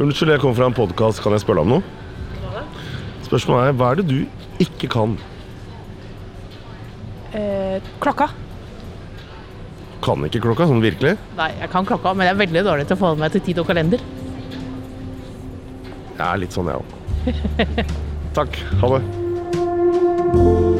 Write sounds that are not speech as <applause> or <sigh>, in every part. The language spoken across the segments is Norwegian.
Unnskyld, jeg kommer fra en podkast. Kan jeg spørre deg om noe? Spørsmålet er hva er det du ikke kan? Eh, klokka? Kan ikke klokka, sånn virkelig? Nei, jeg kan klokka, men jeg er veldig dårlig til å forholde meg til tid og kalender. Jeg er litt sånn, jeg òg. <laughs> Takk. Ha det.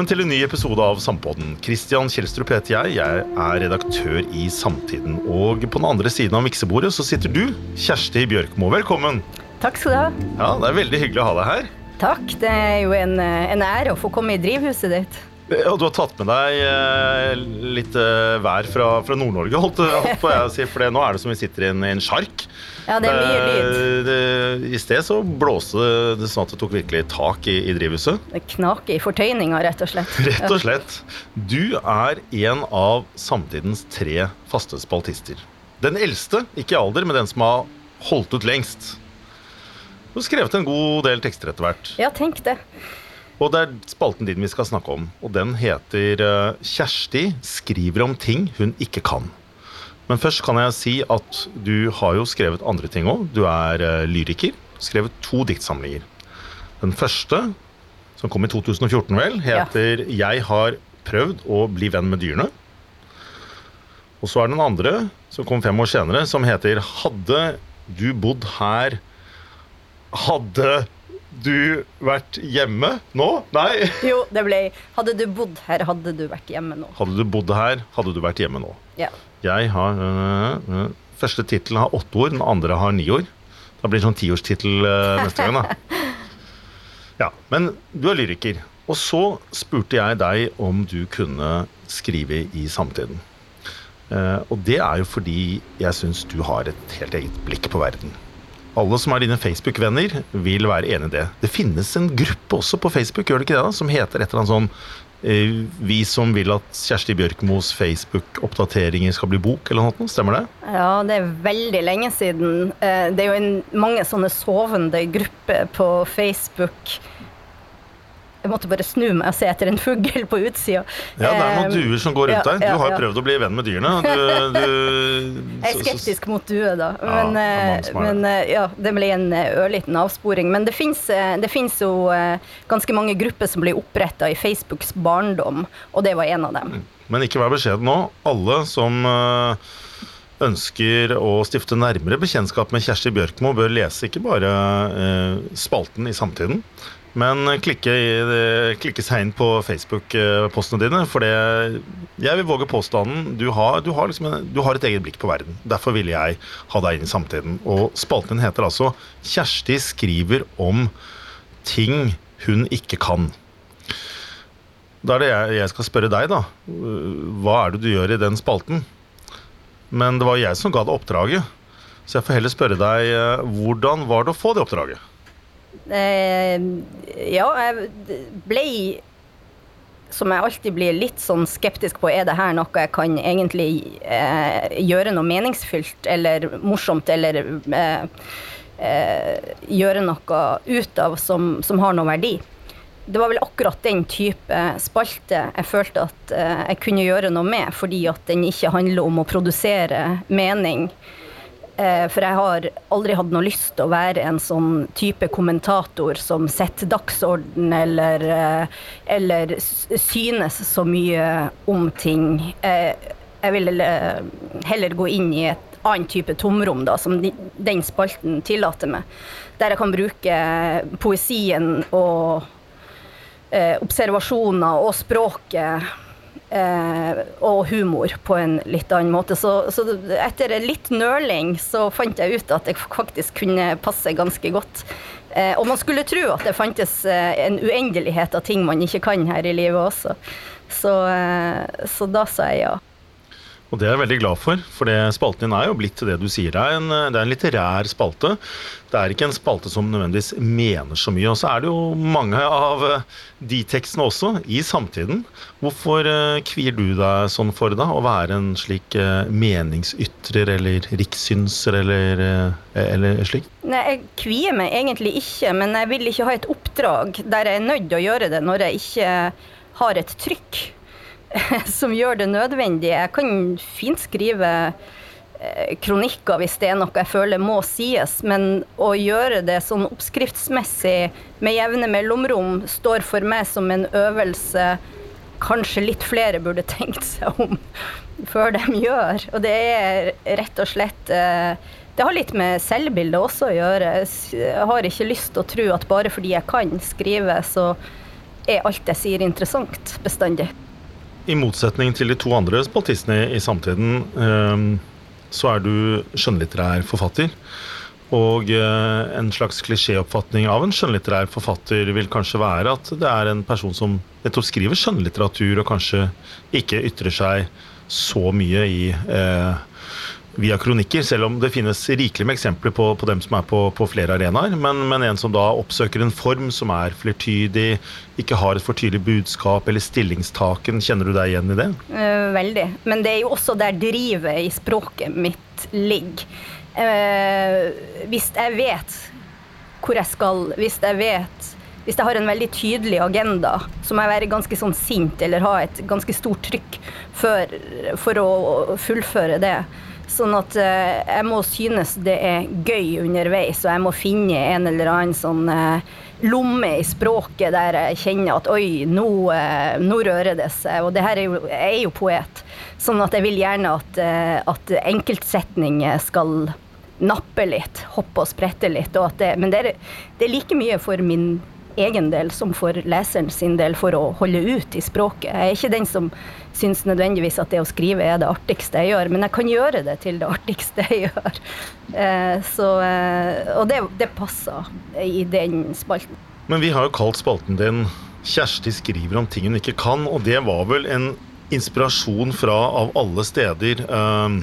Velkommen til en ny episode av Sampodden. Kristian Kjelstrup heter jeg. Jeg er redaktør i Samtiden. Og på den andre siden av miksebordet så sitter du, Kjersti Bjørkmo. Velkommen. Takk skal du ha. Ja, Det er veldig hyggelig å ha deg her. Takk. Det er jo en, en ære å få komme i drivhuset ditt. Ja, du har tatt med deg eh, litt eh, vær fra, fra Nord-Norge, holdt, holdt på jeg å si. For nå er det som vi sitter i en, en sjark. Ja, det er mye lyd. Det- det- I sted så blåste det sånn at det tok virkelig tak i, i drivhuset. Det knaker i fortøyninga, rett og slett. <laughs> Rett og slett. Du er en av samtidens tre faste spaltister. Den eldste, ikke i alder, men den som har holdt ut lengst. Du har skrevet en god del tekster etter hvert. Ja, tenk det. Og det er spalten din vi skal snakke om. Og den heter eh, 'Kjersti skriver om ting hun ikke kan'. Men først kan jeg si at du har jo skrevet andre ting òg. Du er eh, lyriker. Skrevet to diktsamlinger. Den første, som kom i 2014 vel, heter 'Jeg har prøvd å bli venn med dyrene'. Og så er den andre, som kom fem år senere, som heter 'Hadde du bodd her Hadde du vært hjemme nå? Nei. <laughs> Jo, det ble Hadde du bodd her, hadde du vært hjemme nå. Hadde du bodd her, hadde du vært hjemme nå. Ja. Jeg har øh, øh, Første tittel har åtte ord, den andre har ni ord. Da blir det sånn tiårstittel øh, neste gang, da. <laughs> Ja, Men du er lyriker. Og så spurte jeg deg om du kunne skrive i samtiden. Uh, og det er jo fordi jeg syns du har et helt eget blikk på verden. Alle som er dine Facebook-venner, vil være enig i det. Det finnes en gruppe også på Facebook gjør det ikke det da, som heter et eller annet sånn Vi som vil at Kjersti Bjørkmos Facebook-oppdateringer skal bli bok, eller noe. Stemmer det? ja, det er veldig lenge siden. Eh, Det er jo mange sånne sovende grupper på Facebook. Jeg måtte bare snu meg og se etter en fugl på utsida. Ja, det er noen Eh, duer som går rundt deg. Du har jo prøvd å bli venn med dyrene. Du, <laughs> du, Jeg er skeptisk mot duer, da. Ja, Men, det mange eh, er men eh, ja, det ble en ørliten avsporing. Men det fins jo ganske mange grupper som blir oppretta i Facebooks barndom, og det var en av dem. Men ikke vær beskjeden nå. Alle som ønsker å stifte nærmere bekjentskap med Kjersti Bjørkmo, bør lese ikke bare spalten i Samtiden, men klikke, i- klikke seg inn på Facebook-postene dine. For det, jeg vil våge påstanden du har, du, har liksom du har et eget blikk på verden. Derfor ville jeg ha deg inn i Samtiden. Og spalten din heter altså 'Kjersti skriver om ting hun ikke kan'. Da er det jeg, jeg skal spørre deg, da. Hva er det du gjør i den spalten? Men det var jeg som ga deg oppdraget. Så jeg får heller spørre deg eh, hvordan var det å få det oppdraget? Eh, ja, jeg ble som jeg alltid blir litt sånn skeptisk på, er det her noe jeg kan egentlig eh, gjøre noe meningsfylt eller morsomt, eller eh, eh, gjøre noe ut av som, som har noe verdi? Det var vel akkurat den type spalte jeg følte at eh, jeg kunne gjøre noe med, fordi at den ikke handler om å produsere mening. Eh, For jeg har aldri hatt noe lyst til å være en sånn type kommentator som setter dagsorden eller, eh, eller synes så mye om ting. Eh, Jeg vil heller gå inn i et annet type tomrom, da, som den spalten tillater meg. Der jeg kan bruke poesien og observasjoner og språket eh, og humor på en litt annen måte. Så, så etter litt nøling så fant jeg ut at jeg faktisk kunne passe ganske godt Eh, og man skulle tro at det fantes eh, en uendelighet av ting man ikke kan her i livet også. Så, eh, så da sa jeg ja. Og det er jeg veldig glad for, for det, spalten din er jo blitt til det du sier. Det er, en, det er en litterær spalte. Det er ikke en spalte som nødvendigvis mener så mye. Og så er det jo mange av eh, de tekstene også i samtiden. Hvorfor uh, kvier du deg sånn for da, å være en slik uh, meningsytrer eller rikssynser eller, eller slik? Nei, jeg kvier meg egentlig ikke, men jeg vil ikke ha et oppdrag der jeg er nødt til å gjøre det når jeg ikke har et trykk. <laughs> som gjør det nødvendig. Jeg kan fint skrive eh, kronikker hvis det er noe jeg føler må sies, men å gjøre det sånn oppskriftsmessig med jevne mellomrom står for meg som en øvelse kanskje litt flere burde <laughs> tenkt seg om før de gjør. Og det er rett og slett eh, Det har litt med selvbildet også å gjøre. Jeg har ikke lyst til å tro at bare fordi jeg kan skrive, så er alt jeg sier interessant bestandig i motsetning til de to andre spaltistene i samtiden, ehm, så er du skjønnlitterær forfatter. Og eh, en slags klisjéoppfatning av en skjønnlitterær forfatter vil kanskje være at det er en person som nettopp skriver skjønnlitteratur og kanskje ikke ytrer seg så mye i eh, via kronikker, selv om det finnes rikelig med eksempler på, på dem som er på, på flere arenaer. Men, men, en som da oppsøker en form som er flertydig, ikke har et for tydelig budskap eller stillingstaken. Kjenner du deg igjen i det? Uh, veldig. Men det er jo også der drivet i språket mitt ligger. Uh, hvis jeg vet hvor jeg skal, hvis jeg vet hvis jeg har en veldig tydelig agenda, så må jeg være ganske sånn sint eller ha et ganske stort trykk for, for å fullføre det. Sånn at eh, jeg må synes det er gøy underveis, og jeg må finne en eller annen sånn eh, lomme i språket der jeg kjenner at oi, nå, eh, nå rører det seg. Og det her er jo, jeg er jo poet, sånn at jeg vil gjerne at, at enkeltsetninger skal nappe litt, hoppe og sprette litt. Og det, men det er, det er like mye for min egen del som for leseren sin del for å holde ut i språket. Jeg er ikke den som syns nødvendigvis at det å skrive er det artigste jeg gjør, men jeg kan gjøre det til det artigste jeg gjør. Eh, så, eh, og det, det passer i den spalten. Men vi har jo kalt spalten din 'Kjersti skriver om ting hun ikke kan', og det var vel en inspirasjon fra, av alle steder, eh,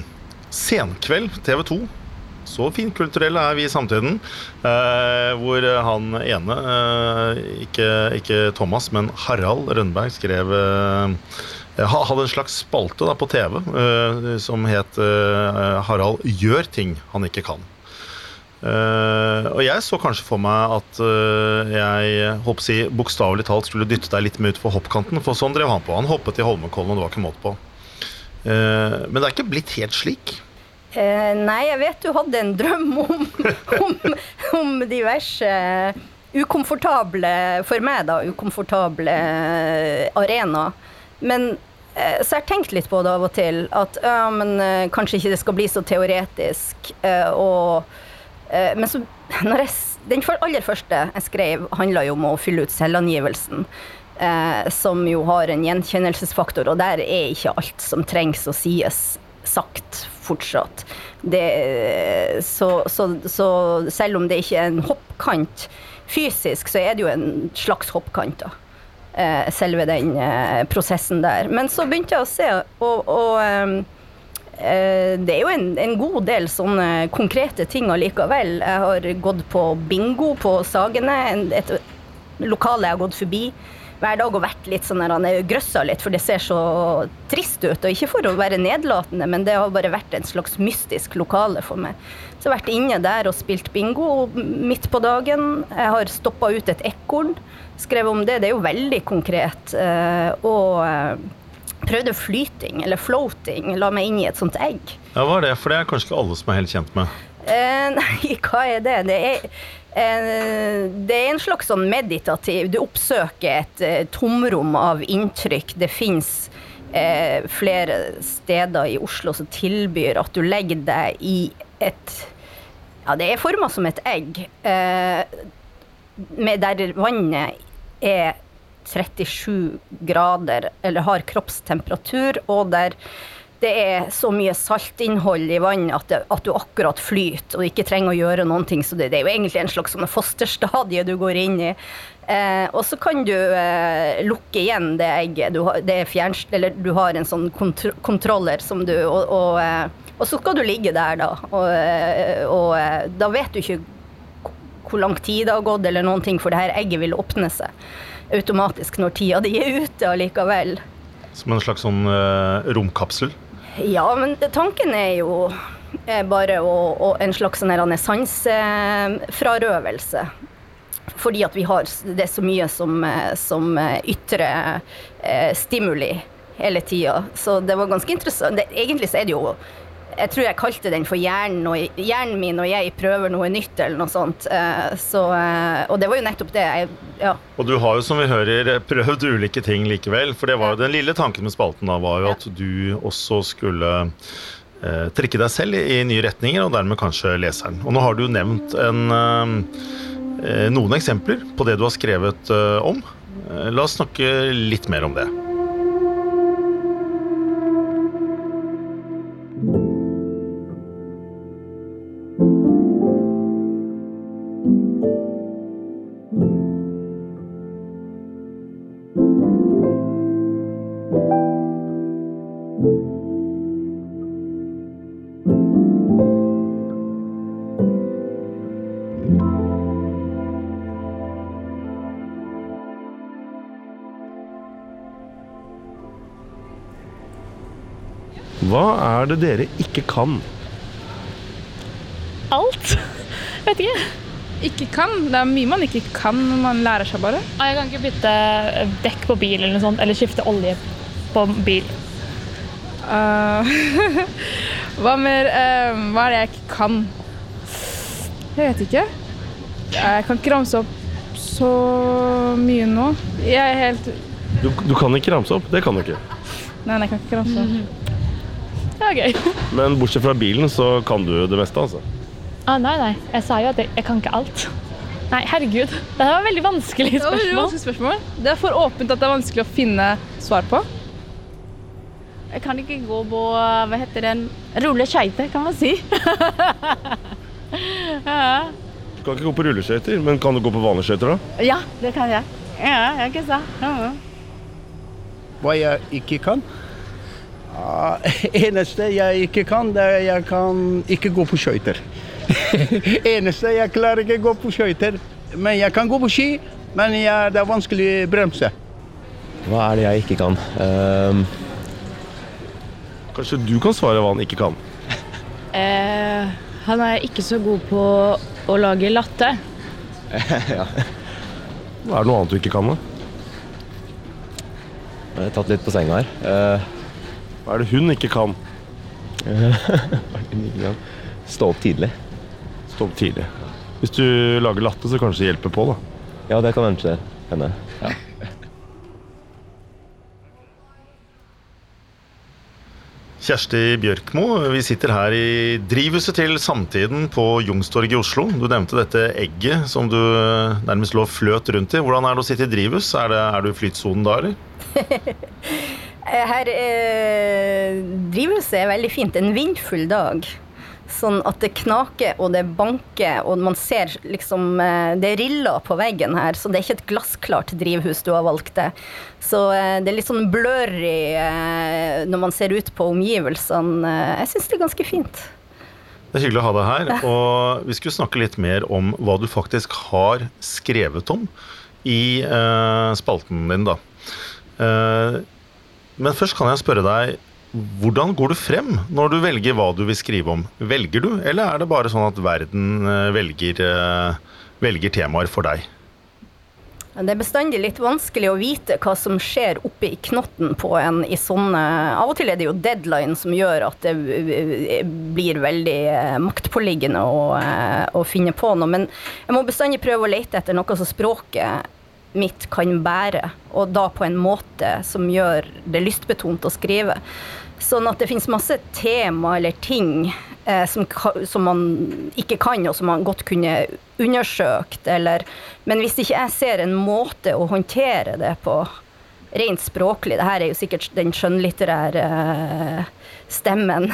Senkveld TV 2 så finkulturelle er vi i samtiden. Eh, hvor han ene, eh, ikke, ikke, Thomas, men Harald Rønneberg, skrev eh, hadde en slags spalte da, på TV eh, som het eh, 'Harald gjør ting han ikke kan'. Uh, og jeg så kanskje for meg at uh, jeg håper si, bokstavelig talt skulle dytte deg litt med utfor hoppkanten, for sånn drev han på. Han hoppet i Holmenkollen, og det var ikke måte på. Uh, men det er ikke blitt helt slik. Eh, nei, jeg vet du hadde en drøm om, <laughs> om, om diverse ukomfortable, for meg da, ukomfortable arenaer. Men eh, så jeg har tenkt litt på det av og til. At ja, men eh, kanskje ikke det skal bli så teoretisk. Eh, og, eh, men så jeg, Den aller første jeg skrev, handla jo om å fylle ut selvangivelsen. Eh, som jo har en gjenkjennelsesfaktor, og der er ikke alt som trengs å sies sagt fortsatt. Det, så, så, så, selv om det ikke er en hoppkant fysisk, så er det jo en slags hoppkant. da. Eh, selve den eh, prosessen der. Men så begynte jeg å se, og, og ehm, eh, det er jo en, en, god del sånne konkrete ting allikevel. Jeg har gått på bingo på Sagene, et lokale jeg har gått forbi hver dag og vært litt sånn han er grøssa litt, for det ser så trist ut. Og ikke for å være nedlatende, men det har bare vært en slags mystisk lokale for meg. Så jeg har vært inne der og spilt bingo midt på dagen. Jeg har stoppa ut et ekorn, skrevet om det. Det er jo veldig konkret. Eh, og eh, prøvde flyting, eller floating. La meg inn i et sånt egg. Ja, Hva er det? For det er kanskje ikke alle som er helt kjent med? Eh, <laughs> nei, hva er det? Det er Eh, det er en slags sånn meditativ Du oppsøker et eh, tomrom av inntrykk. Det fins eh, flere steder i Oslo som tilbyr at du legger deg i et Ja, det er forma som et egg, med der vannet er 37 grader, eller har kroppstemperatur, og der det er så mye saltinnhold i vann at, at du akkurat flyter og ikke trenger å gjøre noen ting. Så det, det er jo egentlig en slags sånn fosterstadie du går inn i. Eh, og så kan du eh, lukke igjen det egget. Du har, det fjernst, du har en sånn kontro kontroller som du og, og, eh, og, så skal du ligge der, da. Og, eh, og eh, da vet du ikke hvor lang tid det har gått, eller noen ting, for det her egget vil åpne seg automatisk når tida di er ute allikevel. Som en slags sånn uh, romkapsel? Ja, men tanken er jo bare å, å, en slags sånn sansefrarøvelse. Fordi at vi har det så mye som, som ytre eh, stimuli hele tida. Så det var ganske interessant. Egentlig så er det jo jeg tror jeg kalte den for hjernen, og, hjernen min og jeg prøver noe nytt, eller noe sånt. Eh, så, eh, og det var jo nettopp det. Jeg, ja. Og du har jo, som vi hører, prøvd ulike ting likevel. For det var jo den lille tanken med spalten da, var jo at du også skulle eh, trekke deg selv i, i, nye retninger, og dermed kanskje leseren. Og nå har du nevnt en, eh, noen eksempler på det du har skrevet eh, om. Eh, la oss snakke litt mer om det. Det dere ikke kan? Alt. <laughs> Vet ikke. Ikke kan? Det er mye man ikke kan man lærer seg bare. Jeg kan ikke bytte dekk på bil eller noe sånt, eller skifte olje på bil. Uh, <laughs> hva mer uh, Hva er det jeg ikke kan? Jeg vet ikke. Jeg kan ikke ramse opp så mye nå. Jeg er helt Du, du kan ikke ramse opp? Det kan du ikke. Nei, jeg kan ikke ramse opp. Det er gøy. <laughs> Men bortsett fra bilen, så kan du det meste, altså? Ah, nei, nei. Jeg sa jo at jeg, jeg kan ikke alt. Nei, herregud. Det var veldig vanskelig spørsmål. Det, vanskelig spørsmål. det er for åpent at det er vanskelig å finne svar på. Jeg kan ikke gå på hva heter den rulle skøyter, kan man si. <laughs> ja. Du kan ikke gå på rulleskøyter, men kan du gå på vanlige skøyter, da? Ja, det kan jeg. Ja, jeg kan. Ja. Hva jeg ikke kan? Uh, <laughs> eneste jeg ikke kan, det er jeg kan ikke gå på skøyter. <laughs> eneste jeg klarer ikke å gå på skøyter. Men jeg kan gå på ski, men jeg, det er vanskelig å bremse. Hva er det jeg ikke kan? Um... Kanskje du kan svare hva han ikke kan? uh, <laughs> han er ikke så god på å lage latte. ja. Er det noe annet du ikke kan, da? Jeg har tatt litt på senga her. Uh... Hva er det hun ikke kan? <laughs> Stå opp tidlig. Stå opp tidlig. Hvis du lager latte, så kanskje det hjelper på, da. Ja, det kan kanskje hende. Ja. Kjersti Bjørkmo, vi sitter her i drivhuset til Samtiden på Jungstorget i Oslo. Du nevnte dette egget som du nærmest lå fløt rundt i. Hvordan er det å sitte i drivhus? Er, det, er du i flytsonen da, eller? <laughs> Her eh, drivhuset er veldig fint. En vindfull dag. Sånn at det knaker og det banker, og man ser liksom eh, Det riller på veggen her, så det er ikke et glassklart drivhus du har valgt det. Så eh, det er litt sånn blurry eh, når man ser ut på omgivelsene. Jeg syns det er ganske fint. Det er hyggelig å ha deg her. <laughs> Og vi skulle snakke litt mer om hva du faktisk har skrevet om i spalten din, da. Men først kan jeg spørre deg, hvordan går du frem når du velger hva du vil skrive om? Velger du, eller er det bare sånn at verden eh, velger, eh, velger temaer for deg? Det er bestandig litt vanskelig å vite hva som skjer oppi knotten på en i sånne Av og til er det jo deadline som gjør at det eh, blir veldig maktpåliggende å, å finne på noe. Men jeg må bestandig prøve å lete etter noe som språket mitt kan bære, og da på en måte som gjør det lystbetont å skrive. Sånn at det finnes masse tema eller ting eh, som, som, man ikke kan, og som man godt kunne undersøkt, eller Men hvis ikke jeg ser en måte å håndtere det på, rent språklig. Det her er jo sikkert den skjønnlitterære eh, stemmen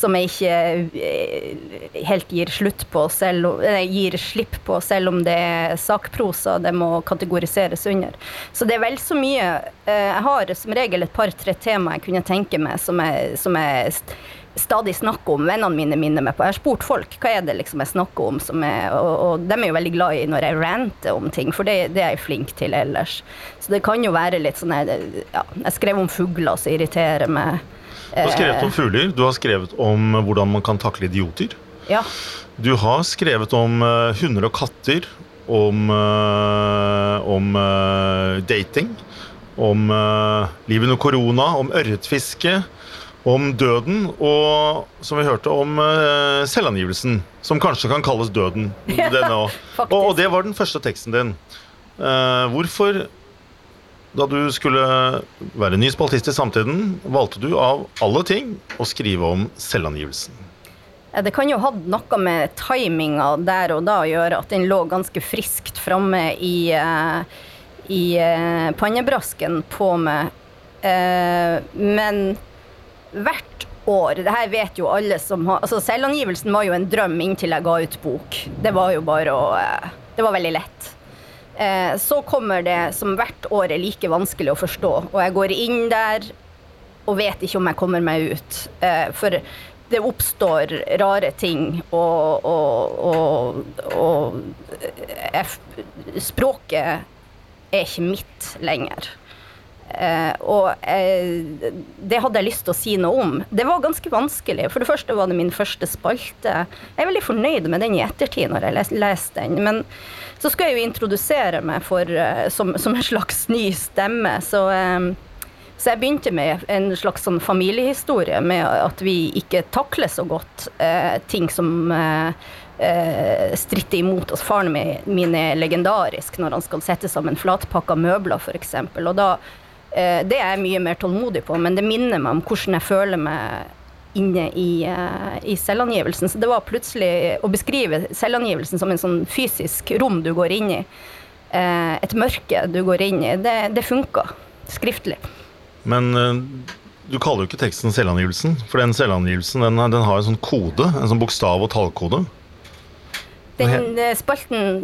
som jeg ikke eh, helt gir på, selv, eh, gir slipp på, selv om det er sakprosa det må kategoriseres under. Så det er vel så mye eh, Jeg har som regel et par-tre tema jeg kunne tenke meg som jeg, som jeg stadig snakker om. Vennene mine minner meg på. Jeg har spurt folk hva er det liksom jeg snakker om, er, og, og de er jo veldig glad i når jeg ranter om ting, for det, det er jeg flink til ellers. Så det kan jo være litt sånn her, ja, Jeg skrev om fugler som irriterer meg. Du har skrevet om fugler, du har skrevet om hvordan man kan takle idioter. Ja. Du har skrevet om eh, hunder og katter, om, eh, om eh, dating, om livet under korona, om ørretfiske, om døden, og som vi hørte, om eh, selvangivelsen. Som kanskje kan kalles døden. Ja, <laughs> og, og det var den første teksten din. Eh, hvorfor, da du skulle være ny spaltist i Samtiden, valgte du av alle ting å skrive om selvangivelsen? Det kan jo ha noe med timinga der og da å gjøre, at den lå ganske friskt framme i, eh, i eh, pannebrasken på meg. Eh, men hvert år Det her vet jo alle som har Altså, selvangivelsen var jo en drøm inntil jeg ga ut bok. Det var jo bare å Det var veldig lett. Eh, så kommer det som hvert år er like vanskelig å forstå, og jeg går inn der og vet ikke om jeg kommer meg ut. Eh, for det oppstår rare ting, og, og, og, og eh, jeg, språket er ikke mitt lenger. Eh, og eh, det hadde jeg lyst til å si noe om. Det var ganske vanskelig. For det første var det min første spalte. Jeg er veldig fornøyd med den i ettertid når jeg les, leser den. Men så skulle jeg jo introdusere meg for, eh, som, som en slags ny stemme. Så, eh, så jeg begynte med en slags sånn familiehistorie med at vi ikke takler så godt eh, ting som eh, stritter imot oss. Faren min, er legendarisk når han skal sette sammen flatpakka møbler, f.eks. Og da Det er jeg mye mer tålmodig på, men det minner meg om hvordan jeg føler meg inne i, eh, i selvangivelsen. Så det var plutselig å beskrive selvangivelsen som en sånn fysisk rom du går inn i, eh, et mørke du går inn i, det, det funka skriftlig. Men eh, du kaller jo ikke teksten selvangivelsen, for den selvangivelsen den, den har en sånn kode, en sånn bokstav- og tallkode. Den eh, spalten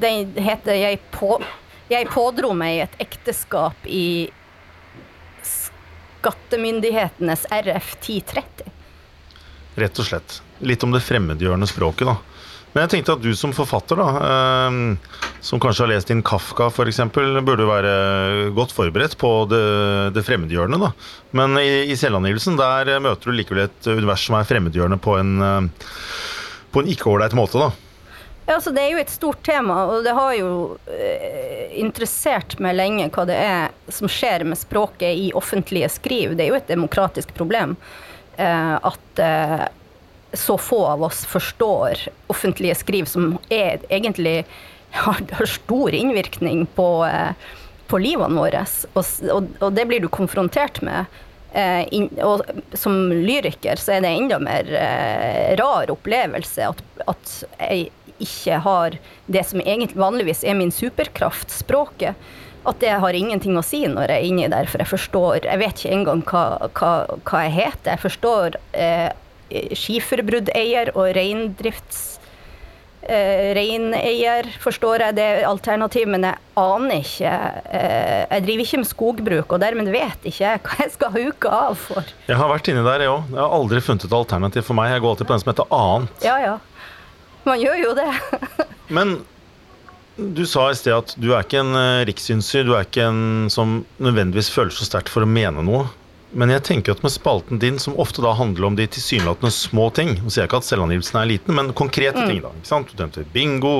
den heter jeg, på, 'Jeg pådro meg et ekteskap i skattemyndighetenes RF 1030'. Rett og slett. Litt om det fremmedgjørende språket, da. Men jeg tenkte at du som forfatter, da, eh, som kanskje har lest inn Kafka f.eks., burde være godt forberedt på det, det fremmedgjørende, da. Men i, i selvangivelsen, der møter du likevel et univers som er fremmedgjørende på en, eh, på en ikke ålreit måte, da. Ja, altså Det er jo et stort tema, og det har jo eh, interessert meg lenge hva det er som skjer med språket i offentlige skriv. Det er jo et demokratisk problem eh, at eh, så få av oss forstår offentlige skriv som er, egentlig har, har stor innvirkning på, eh, på livene våre. Og, og, og det blir du konfrontert med. Eh, inn, og som lyriker så er det enda mer eh, rar opplevelse at, at jeg ikke har det som egentlig vanligvis er min superkraft, språket. At det har ingenting å si når jeg er inni der, for jeg forstår Jeg vet ikke engang hva, hva, hva jeg heter. Jeg forstår eh, skiferbruddeier og reindrifts eh, reineier, forstår jeg det alternativet, alternativ, men jeg aner ikke eh, Jeg driver ikke med skogbruk, og dermed vet ikke jeg hva jeg skal huke av for. Jeg har vært inni der, jeg òg. Jeg har aldri funnet et alternativ for meg. Jeg går alltid på den som heter annet. Ja, ja. Man gjør jo det. Men du sa i sted at du er ikke en uh, rikssynser, du er ikke en som nødvendigvis føler så sterkt for å mene noe. Men jeg tenker at med spalten din, som ofte da handler om de tilsynelatende små ting Nå sier jeg ikke at selvangivelsen er liten, men konkrete ting, da. ikke sant? Du nevnte bingo,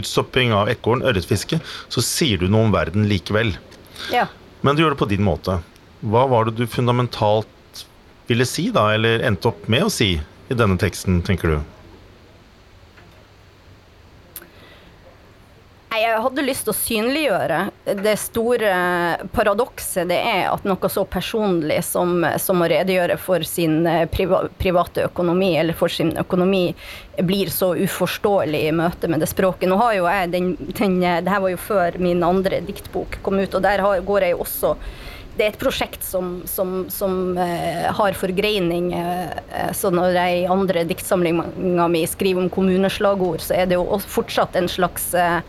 utstopping av ekorn, ørretfiske. Så sier du noe om verden likevel. Ja. Men du gjør det på din måte. Hva var det du fundamentalt ville si, da, eller endte opp med å si i denne teksten, tenker du? Jeg hadde lyst til å synliggjøre det store paradokset det er at noe så personlig som, som å redegjøre for sin eh, priva, private økonomi, eller for sin økonomi, blir så uforståelig i møte med det språket. Nå har jo jeg den, den Det her var jo før min andre diktbok kom ut, og der har, går jeg jo også det er et prosjekt som, som, som uh, har forgreining. Uh, så når jeg i andre diktsamlinga mi skriver om kommuneslagord, så er det jo fortsatt en slags uh,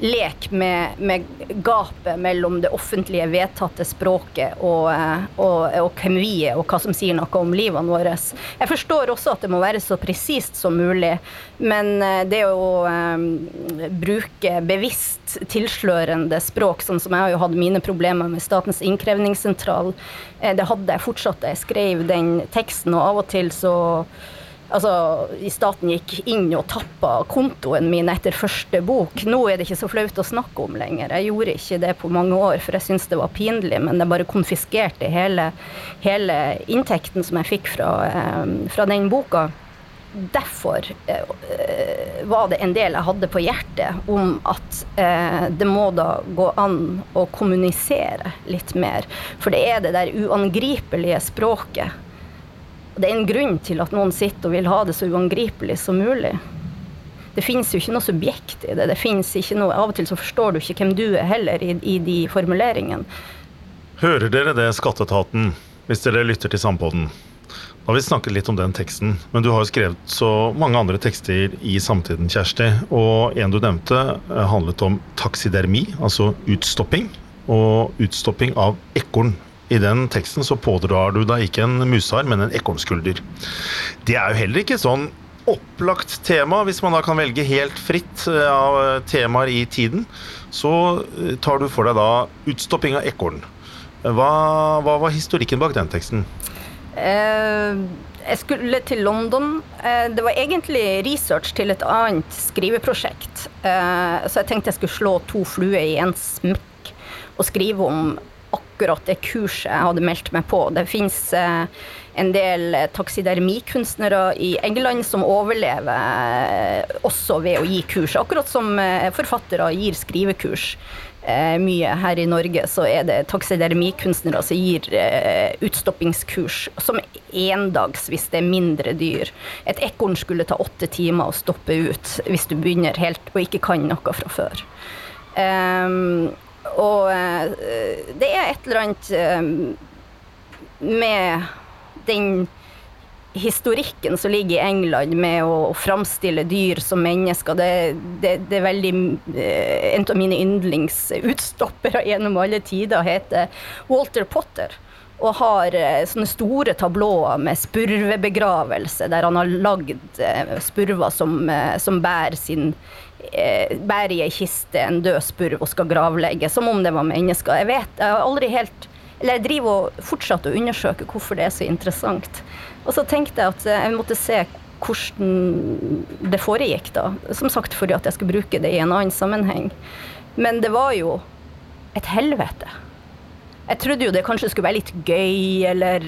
lek med, med, gapet mellom det offentlige vedtatte språket og, og, og er, og hva som sier noe om livene våre. Jeg forstår også at det må være så presist som mulig, men det å bruke bevisst tilslørende språk, sånn som jeg har jo hatt mine problemer med Statens innkrevingssentral. Eh, det hadde jeg fortsatt jeg skrev den teksten, og av og til så Altså, staten gikk inn og tappa kontoen min etter første bok. Nå er det ikke så flaut å snakke om lenger. Jeg gjorde ikke det på mange år, for jeg syntes det var pinlig. Men jeg bare konfiskerte hele, hele inntekten som jeg fikk fra, eh, fra den boka derfor eh, var det en del jeg hadde på hjertet om at eh, det må da gå an å kommunisere litt mer. For det er det der uangripelige språket. Det er en grunn til at noen sitter og vil ha det så uangripelig som mulig. Det fins jo ikke noe subjekt i det. det ikke noe, Av og til så forstår du ikke hvem du er heller i, i de formuleringene. Hører dere det, Skatteetaten, hvis dere lytter til Sampodden? Nå har vi snakket litt om den teksten, men du har jo skrevet så mange andre tekster i samtiden, Kjersti. Og en du nevnte, eh, handlet om taksidermi, altså utstopping. Og utstopping av ekorn. I den teksten så pådrar du deg ikke en musehar, men en ekornskulder. Det er jo heller ikke sånn opplagt tema, hvis man da kan velge helt fritt eh, av temaer i tiden. Så eh, tar du for deg da utstopping av ekorn. Hva, hva var historikken bak den teksten? Eh, jeg skulle til London. Eh, det var egentlig research til et annet skriveprosjekt. Eh, så jeg tenkte jeg skulle slå to fluer i én smekk og skrive om akkurat det kurset jeg hadde meldt meg på. Det fins en del taksidermikunstnere i England som overlever også ved å gi kurs, akkurat som forfattere gir skrivekurs mye her i Norge, så er det taksidermikunstnere som gir eh, utstoppingskurs som endags hvis det er mindre dyr. Et ekorn skulle ta åtte timer å stoppe ut hvis du begynner helt og ikke kan noe fra før. Um, og uh, det er et eller annet med den historikken som ligger i England med å framstille dyr som mennesker, det, det, det er veldig eh, En av mine yndlingsutstoppere gjennom alle tider heter Walter Potter. Og har eh, sånne store tablåer med spurvebegravelse, der han har lagd eh, spurver som, som bærer sin bærer i ei kiste en død spurv og skal gravlegge, som om det var mennesker. Jeg vet, jeg har aldri helt Eller jeg driver og fortsatt å undersøke hvorfor det er så interessant. Og så tenkte jeg at jeg måtte se hvordan det foregikk, da. Som sagt fordi at jeg skulle bruke det i en annen sammenheng. Men det var jo et helvete. Jeg trodde jo det kanskje skulle være litt gøy, eller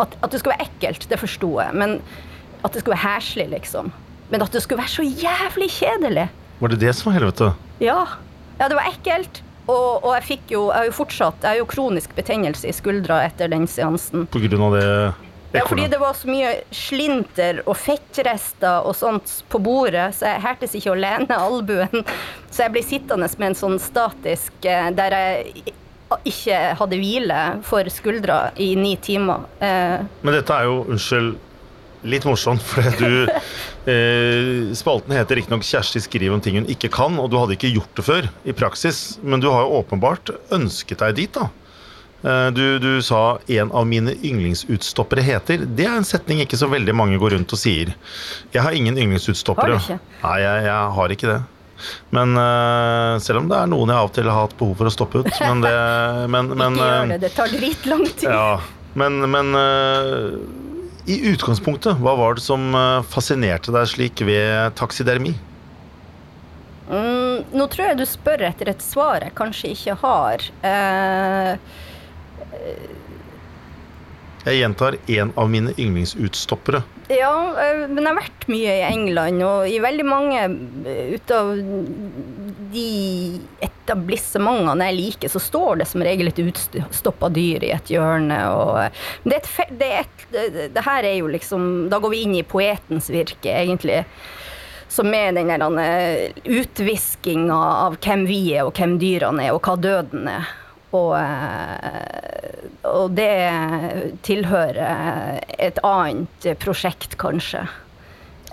at, at det skulle være ekkelt, det forsto jeg. Men at det skulle være heslig, liksom. Men at det skulle være så jævlig kjedelig. Var det det som var helvete? Ja. Ja, det var ekkelt. Og, og, jeg fikk jo Jeg har jo fortsatt Jeg har jo kronisk betennelse i skuldra etter den seansen. På grunn av det ja, fordi det var så mye slinter og fettrester og sånt på bordet, så jeg hertes ikke å lene albuen. Så jeg ble sittende med en sånn statisk eh, der jeg ikke hadde hvile for skuldra i ni timer. Eh. Men dette er jo, unnskyld, litt morsomt, <laughs> for du eh, Spalten heter riktignok 'Kjersti skriver om ting hun ikke kan', og du hadde ikke gjort det før i praksis, men du har jo åpenbart ønsket deg dit, da. Eh, du, du, sa 'en av mine yndlingsutstoppere heter'. Det er en setning ikke så veldig mange går rundt og sier. Jeg har ingen yndlingsutstoppere. Har? Nei, jeg, jeg har ikke det. Men uh, selv om det er noen jeg av og til har hatt behov for å stoppe ut. Men det men, <laughs> men, Ikke gjør det, det tar dritlang tid. Ja, men, men uh, i utgangspunktet, hva var det som fascinerte deg slik ved taksidermi? Mm, nå tror jeg du spør etter et svar jeg kanskje ikke har. Uh, jeg gjentar en av mine yndlingsutstoppere. Ja, eh, men jeg har vært mye i England, og i veldig mange eh, ut av de etablissementene jeg liker, så står det som regel et utstoppa dyr i et hjørne. Og det, er et, det, er et, det, her er jo liksom Da går vi inn i poetens virke, egentlig. Som er den eh, utviskinga av hvem vi er, og hvem dyrene er, og hva døden er. Og, eh, og det tilhører et annet prosjekt, kanskje.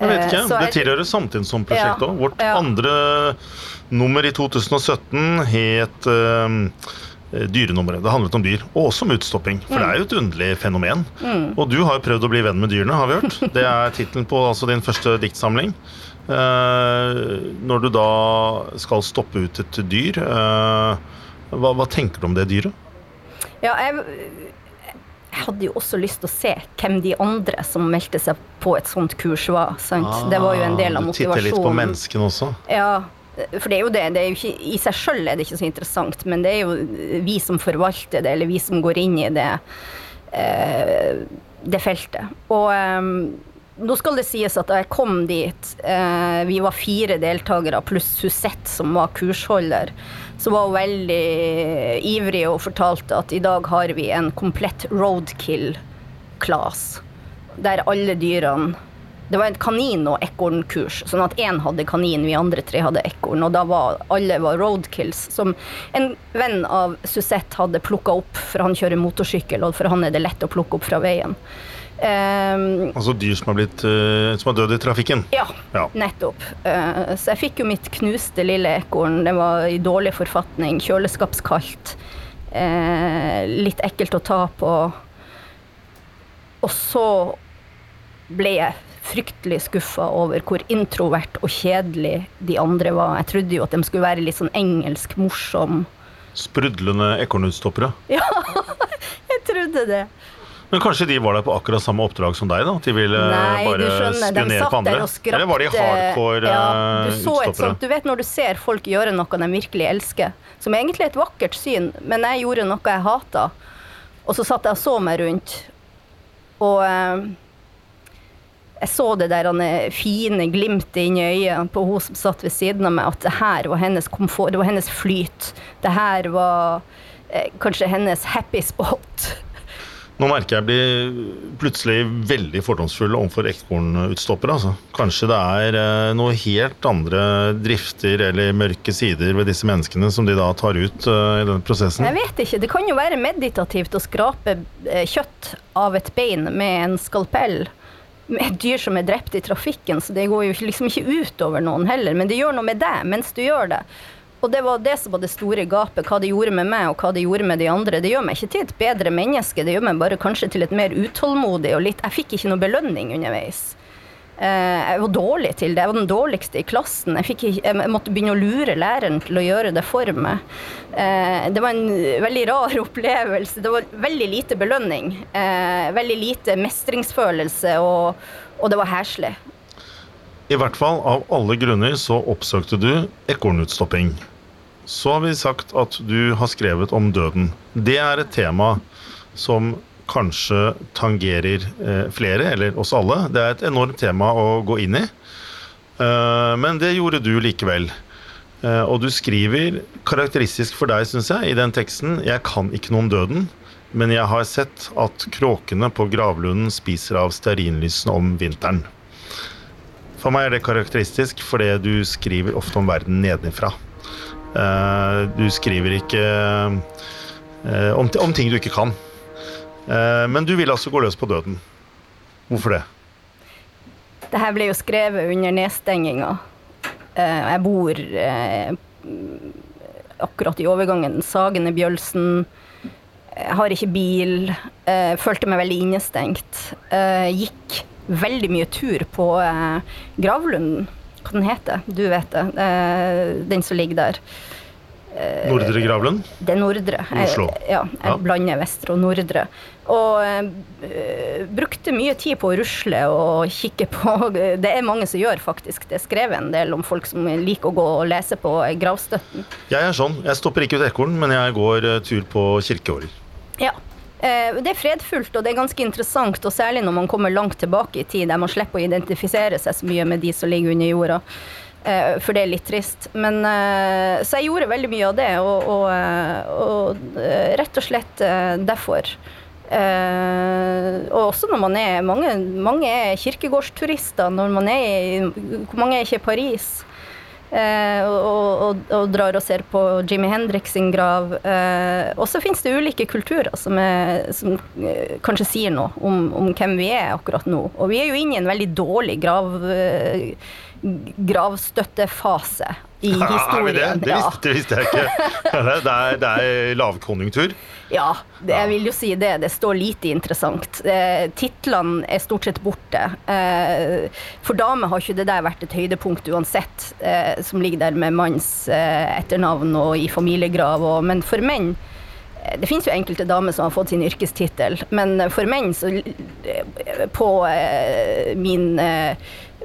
Jeg vet ikke, Eh, så Det tilhører samtidig som prosjekt Ja. Vårt ja. andre nummer i 2017 het eh, Dyrenummeret. Det handlet om dyr, og også om utstopping. For det er jo et underlig fenomen. Mm. Og du har jo prøvd å bli venn med dyrene, har vi hørt. Det er tittelen på altså, din første diktsamling. Eh, når du da skal stoppe ut et dyr, eh, hva, hva tenker du om det dyret? Ja, jeg, jeg hadde jo også lyst til å se hvem de andre som meldte seg på et sånt kurs var. Sant? det var jo en del av motivasjonen. Du titter litt på menneskene også. Ja, for det er jo det. det er jo ikke, I seg sjøl er det ikke så interessant, men det er jo vi som forvalter det, eller vi som går inn i det, eh, det feltet. Og eh, nå skal det sies at da jeg kom dit, eh, vi var fire deltakere pluss Susette, som var kursholder, så var hun veldig ivrig og fortalte at i dag har vi en komplett roadkill-class, der alle dyrene det var et kanin- og ekornkurs, sånn at én hadde kanin, vi andre tre hadde ekorn. Og da var alle var roadkills, som en venn av Susette hadde plukka opp, for han kjører motorsykkel, og for han er det lett å plukke opp fra veien. Ehm, Altså dyr som har, blitt, uh, som har dødd i trafikken. ja, Ja. nettopp. Uh, så jeg fikk jo mitt knuste lille ekorn. Det var i dårlig forfatning, kjøleskapskaldt. Uh, litt ekkelt å ta på. Og så ble jeg fryktelig skuffa over hvor introvert og kjedelig de andre var. Jeg trodde jo at de skulle være litt sånn engelsk, morsom. Sprudlende ekornutstoppere. Ja, <laughs> Jeg trodde det. Men kanskje de var der på akkurat samme oppdrag som deg? da? At de ville Nei, bare du skjønner, spionere på andre? Skrapt. Eller var de hardcore ja, du, eh, så et sånt, du vet når du ser folk gjøre noe de virkelig elsker, som egentlig er et vakkert syn, men jeg gjorde noe jeg hata, og så satt jeg og så meg rundt, og eh, jeg så det der eh, fine glimtet inni øyet på hun som satt ved siden av meg, at det her var hennes komfort, det var hennes flyt. Det her var eh, kanskje hennes happy spot. Nå merker jeg blir plutselig veldig fordomsfull overfor ekornutstoppere. Altså. Kanskje det er eh, noe helt andre drifter eller mørke sider ved disse menneskene som de da tar ut eh, i denne prosessen. Jeg vet ikke. Det kan jo være meditativt å skrape eh, kjøtt av et bein med en skalpell. Med et dyr som er drept i trafikken, så det går jo liksom ikke utover noen heller. Men det gjør noe med deg mens du gjør det. Og det var det som var det store gapet. Hva det gjorde med meg, og hva det gjorde med de andre. Det gjør meg ikke til et bedre menneske, det gjør meg bare kanskje til et mer utålmodig og litt Jeg fikk ikke noe belønning underveis. Eh, jeg var dårlig til det. Jeg var den dårligste i klassen. Jeg, ikke, jeg måtte begynne å lure læreren til å gjøre det for meg. Eh, det var en veldig rar <laughs> opplevelse. Det var veldig lite belønning. Eh, veldig lite mestringsfølelse, og, og det var heslig. I hvert fall av alle grunner så oppsøkte du ekornutstopping. Så har vi sagt at du har skrevet om døden. Det er et tema som kanskje tangerer eh, flere, eller oss alle. Det er et enormt tema å gå inn i. Eh, men det gjorde du likevel. Eh, og du skriver, karakteristisk for deg, syns jeg, i den teksten 'Jeg kan ikke noe om døden', men jeg har sett at kråkene på gravlunden spiser av stearinlysene om vinteren. For meg er det karakteristisk fordi du skriver ofte om verden nedenifra. Eh, du skriver ikke eh, om, om ting du ikke kan. Eh, men du vil altså gå løs på døden. Hvorfor det? Det her ble jo skrevet under nedstenginga. Jeg bor akkurat i overgangen Sagene Bjølsen. Jeg har ikke bil. Følte meg veldig innestengt. Gikk veldig mye tur på Gravlunden. Hva den heter Du vet det. Eh, den som ligger der. Nordre Gravlund? Det er Nordre. Jeg, Oslo. ja, jeg Ja. blander Vestre og Nordre. Og eh, brukte mye tid på å rusle og kikke på Det er mange som gjør, faktisk. Det er skrevet en del om folk som liker å gå og lese på gravstøtten. Jeg er sånn. Jeg stopper ikke ut ekorn, men jeg går eh, tur på kirkeårer. Ja. Eh, Det er fredfullt, og det er ganske interessant, og særlig når man kommer langt tilbake i tid, der man slipper å identifisere seg så mye med de som ligger under jorda. Eh, for det er litt trist. Men, eh, så jeg gjorde veldig mye av det, og, og, og rett og slett derfor. Uh, og også når man er Mange, mange er kirkegårdsturister når man er Hvor mange er ikke i Paris? Eh, og, og, og drar og ser på Jimmy Hendrix sin grav. Eh, og så finnes det ulike kulturer som, er, som eh, kanskje sier noe om, om hvem vi er akkurat nå. Og vi er jo inne i en veldig dårlig grav, gravstøttefase i <laughs> historien. det? Det visste, det visste jeg ikke. <laughs> Det er, det er lavkonjunktur. Ja, det, jeg vil jo si det. Det står lite interessant. Eh, Titlene er stort sett borte. Eh, for damer har ikke det der vært et høydepunkt uansett, eh, som ligger der med manns eh, etternavn og i familiegrav. Og, men for menn eh, det finnes jo enkelte damer som har fått sin yrkestittel, men for menn så eh, på min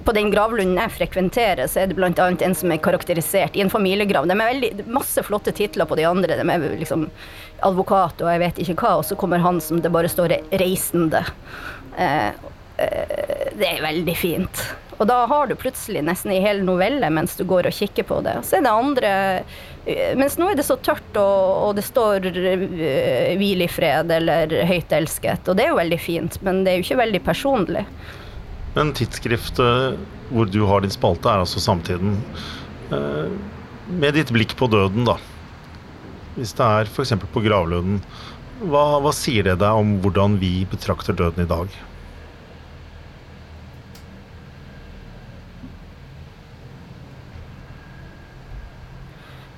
på den gravlunden jeg frekventerer, så er det bl.a. en som er karakterisert i en familiegrav. De er veldig, masse flotte titler på de andre. De er liksom advokat og jeg vet ikke hva, og så kommer han som det bare står 'reisende'. Eh, eh, det er veldig fint. Og da har du plutselig nesten i hel novelle mens du går og kikker på det. Så er det andre eh, Mens nå er det så tørt, og, og det står 'hvil i fred' eller 'høyt elsket', og det er jo veldig fint, men det er jo ikke veldig personlig. Men tidsskriftet hvor du har din spalte, er altså Samtiden. Eh, Med ditt blikk på døden, da. Hvis det er f.eks. på gravlunden, hva, hva sier det deg om hvordan vi betrakter døden i dag?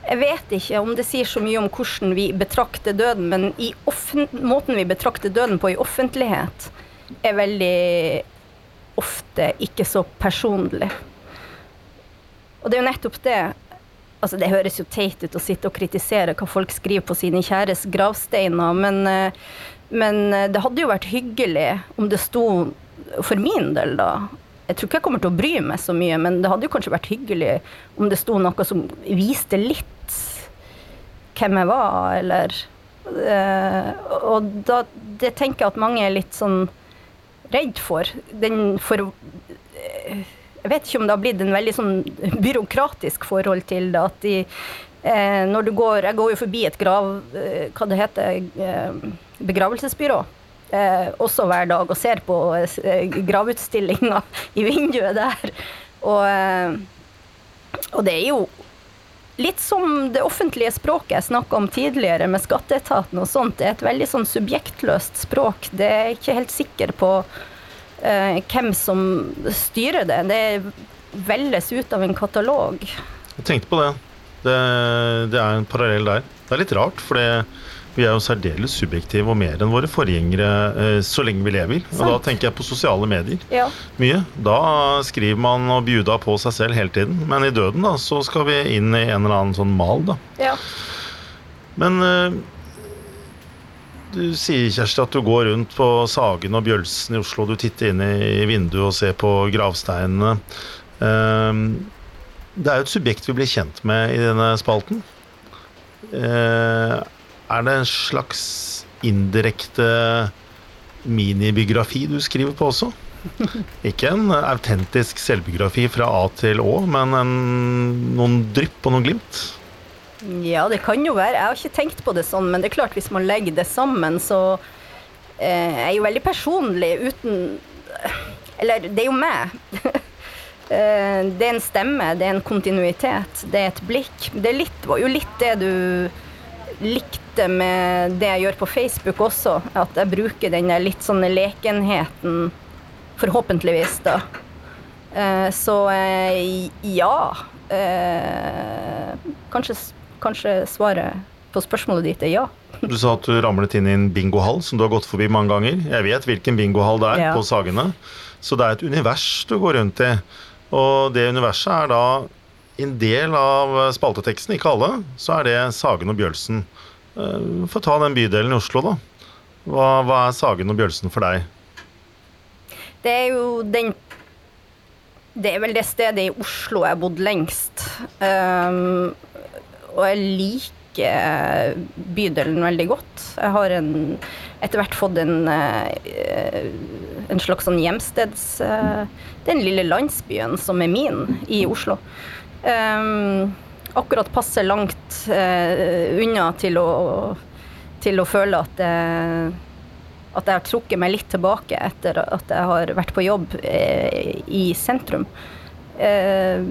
Jeg vet ikke om det sier så mye om hvordan vi betrakter døden, men måten vi betrakter døden på i offentlighet, er veldig ofte ikke så personlig. Og det er jo nettopp det Altså, det høres jo teit ut å sitte og kritisere hva folk skriver på sine kjæres gravsteiner, men, eh, men eh, det hadde jo vært hyggelig om det sto, for min del da Jeg tror ikke jeg kommer til å bry meg så mye, men det hadde jo kanskje vært hyggelig om det sto noe som viste litt hvem jeg var, eller eh, Og da det tenker jeg at mange er litt sånn redd for. Den for eh, Jeg vet ikke om det har blitt en veldig sånn byråkratisk forhold til det. At de eh, Når du går Jeg går jo forbi et grav... Eh, hva det heter eh, Begravelsesbyrå. Eh, også hver dag og ser på eh, gravutstillinga <laughs> i vinduet der. Og, og det er jo litt som det offentlige språket jeg snakka om tidligere med skatteetaten og sånt. Er et veldig sånn subjektløst språk. Det er jeg ikke helt sikker på eh, hvem som styrer det. Det velges ut av en katalog. Jeg tenkte på det. Det, det er en parallell der. Det er litt rart, for det, vi er jo særdeles subjektive og mer enn våre forgjengere eh, så lenge vi lever. Og da tenker jeg på sosiale medier Ja. mye. Da skriver man og bjuda på seg selv hele tiden. Men i døden da, så skal vi inn i en eller annen sånn mal, da. ja. Men eh, du sier, Kjersti, at du går rundt på Sagen og Bjølsen i Oslo. Du titter inn i vinduet og ser på gravsteinene. Eh, det er jo et subjekt vi blir kjent med i denne spalten. Er det en slags indirekte minibiografi du skriver på også? <laughs> Ikke en autentisk selvbiografi fra A til Å, men en, noen drypp og noen glimt? Ja, det kan jo være. Jeg har ikke tenkt på det sånn, men det er klart hvis man legger det sammen, så eh, er jo veldig personlig uten Eller det er jo meg. <laughs> Eh, det er en stemme, det er en kontinuitet, det er et blikk. Det er litt, jo litt det du likte med det jeg gjør på Facebook også, at jeg bruker den litt sånne lekenheten, forhåpentligvis, da. Eh, så eh, ja. Eh, kanskje, kanskje svaret på spørsmålet ditt er ja. Du sa at du ramlet inn i en bingohall som du har gått forbi mange ganger. Jeg vet hvilken bingohall det er Ja. på Sagene. Så det er et univers du går rundt i. Og det universet er da en del av spalteteksten, ikke alle, så er det Sagen og Bjølsen. Få ta den bydelen i Oslo, da. Hva, hva er Sagen og Bjølsen for deg? Det er jo den Det er vel det stedet i Oslo jeg har bodd lengst. Um, og jeg liker bydelen veldig godt. Jeg har en, etter hvert fått en, eh, en slags sånn hjemsteds... eh, den lille landsbyen som er min i Oslo. Um, akkurat passe langt eh, unna til å, til å føle at jeg, at jeg har trukket meg litt tilbake etter at jeg har vært på jobb eh, i sentrum. Eh,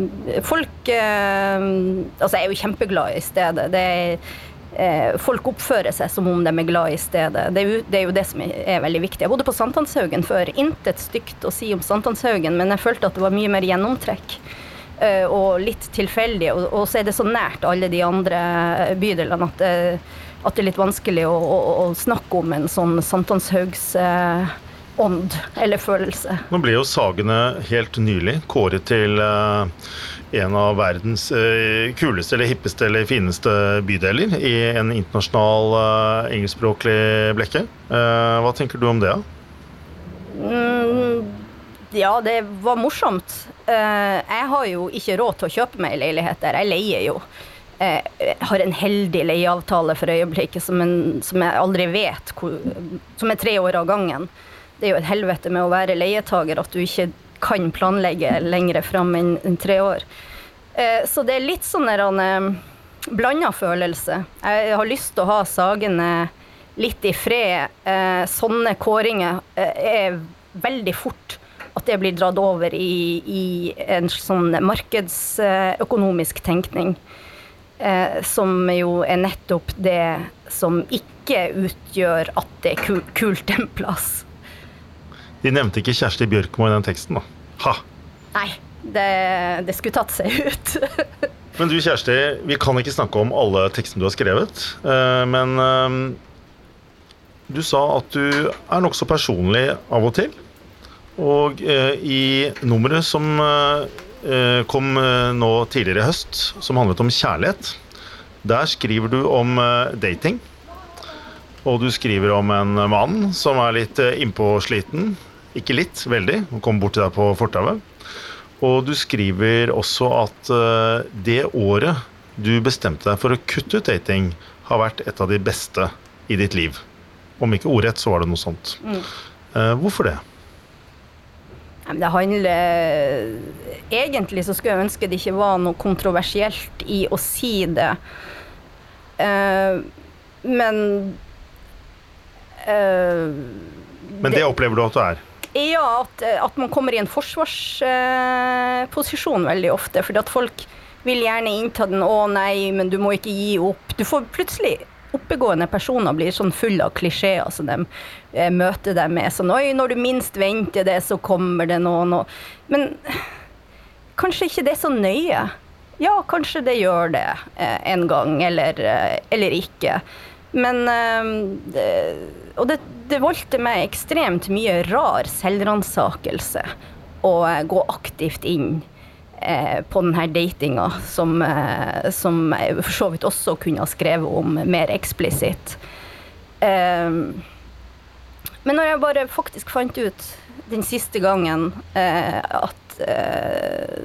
folk Altså, jeg er jo kjempeglad i stedet. Det er, folk oppfører seg som om de er glad i stedet. Det er, jo, det er jo det som er veldig viktig. Jeg bodde på Sankthanshaugen før. Intet stygt å si om Sankthanshaugen, men jeg følte at det var mye mer gjennomtrekk. Eh, og litt tilfeldig. Og, så er det så nært alle de andre bydelene at det, at det er litt vanskelig å, å, å snakke om en sånn Sankthanshaugs eh, ånd eller følelse. Nå ble jo Sagene helt nylig kåret til eh, en av verdens eh, kuleste eller hippeste eller fineste bydeler i en internasjonal eh, engelskspråklig blekke. Eh, hva tenker du om det? Mm, ja, det var morsomt. Eh, jeg har jo ikke råd til å kjøpe meg leilighet der. Jeg leier jo. Eh, Jeg har en heldig leieavtale for øyeblikket som, en, som jeg aldri vet Som er tre år av gangen. Det er jo et helvete med å være leietager at du ikke kan planlegge lengre fram enn tre år. Eh, Så det er litt sånn en eh, blanda følelse. Jeg har lyst til å ha Sagene litt i fred. Eh, sånne kåringer eh, er veldig fort at det blir dratt over i, i en sånn markedsøkonomisk tenkning. Eh, som jo er nettopp det som ikke utgjør at det er kult en plass. De nevnte ikke Kjersti Bjørkmo i den teksten, da. Ha! Nei, det, det skulle tatt seg ut. <laughs> Men du Kjersti, vi kan ikke snakke om alle tekstene du har skrevet. eh, Men eh, du sa at du er nokså personlig av og til. Og eh, i nummeret som eh, kom eh, nå tidligere i høst, som handlet om kjærlighet, der skriver du om dating. Og du skriver om en mann som er litt innpåsliten. Ikke litt, veldig. Han kom bort til deg på fortauet. Og du skriver også at det året du bestemte deg for å kutte ut dating, har vært et av de beste i ditt liv. Om ikke ordrett, så var det noe sånt. Eh, hvorfor det? Det handler Egentlig så skulle jeg ønske det ikke var noe kontroversielt i å si det. Eh, men eh, Men det opplever du at du er. Ja, at, at man kommer i en forsvarsposisjon veldig ofte. Fordi at folk vil gjerne innta den 'å nei, men du må ikke gi opp'. Du får plutselig Oppegående personer blir sånn full av klisjeer som de eh, møter deg med. Sånn 'oi, når du minst venter det, så kommer det noen', og Men kanskje ikke det er så nøye. Ja, kanskje det gjør det eh, en gang, eller, eh, eller ikke. Men Og det, det voldte meg ekstremt mye rar selvransakelse å gå aktivt inn på denne datinga, som, eh, som jeg for så vidt også kunne ha skrevet om mer eksplisitt. Eh, men når jeg bare faktisk fant ut den siste gangen eh, at eh,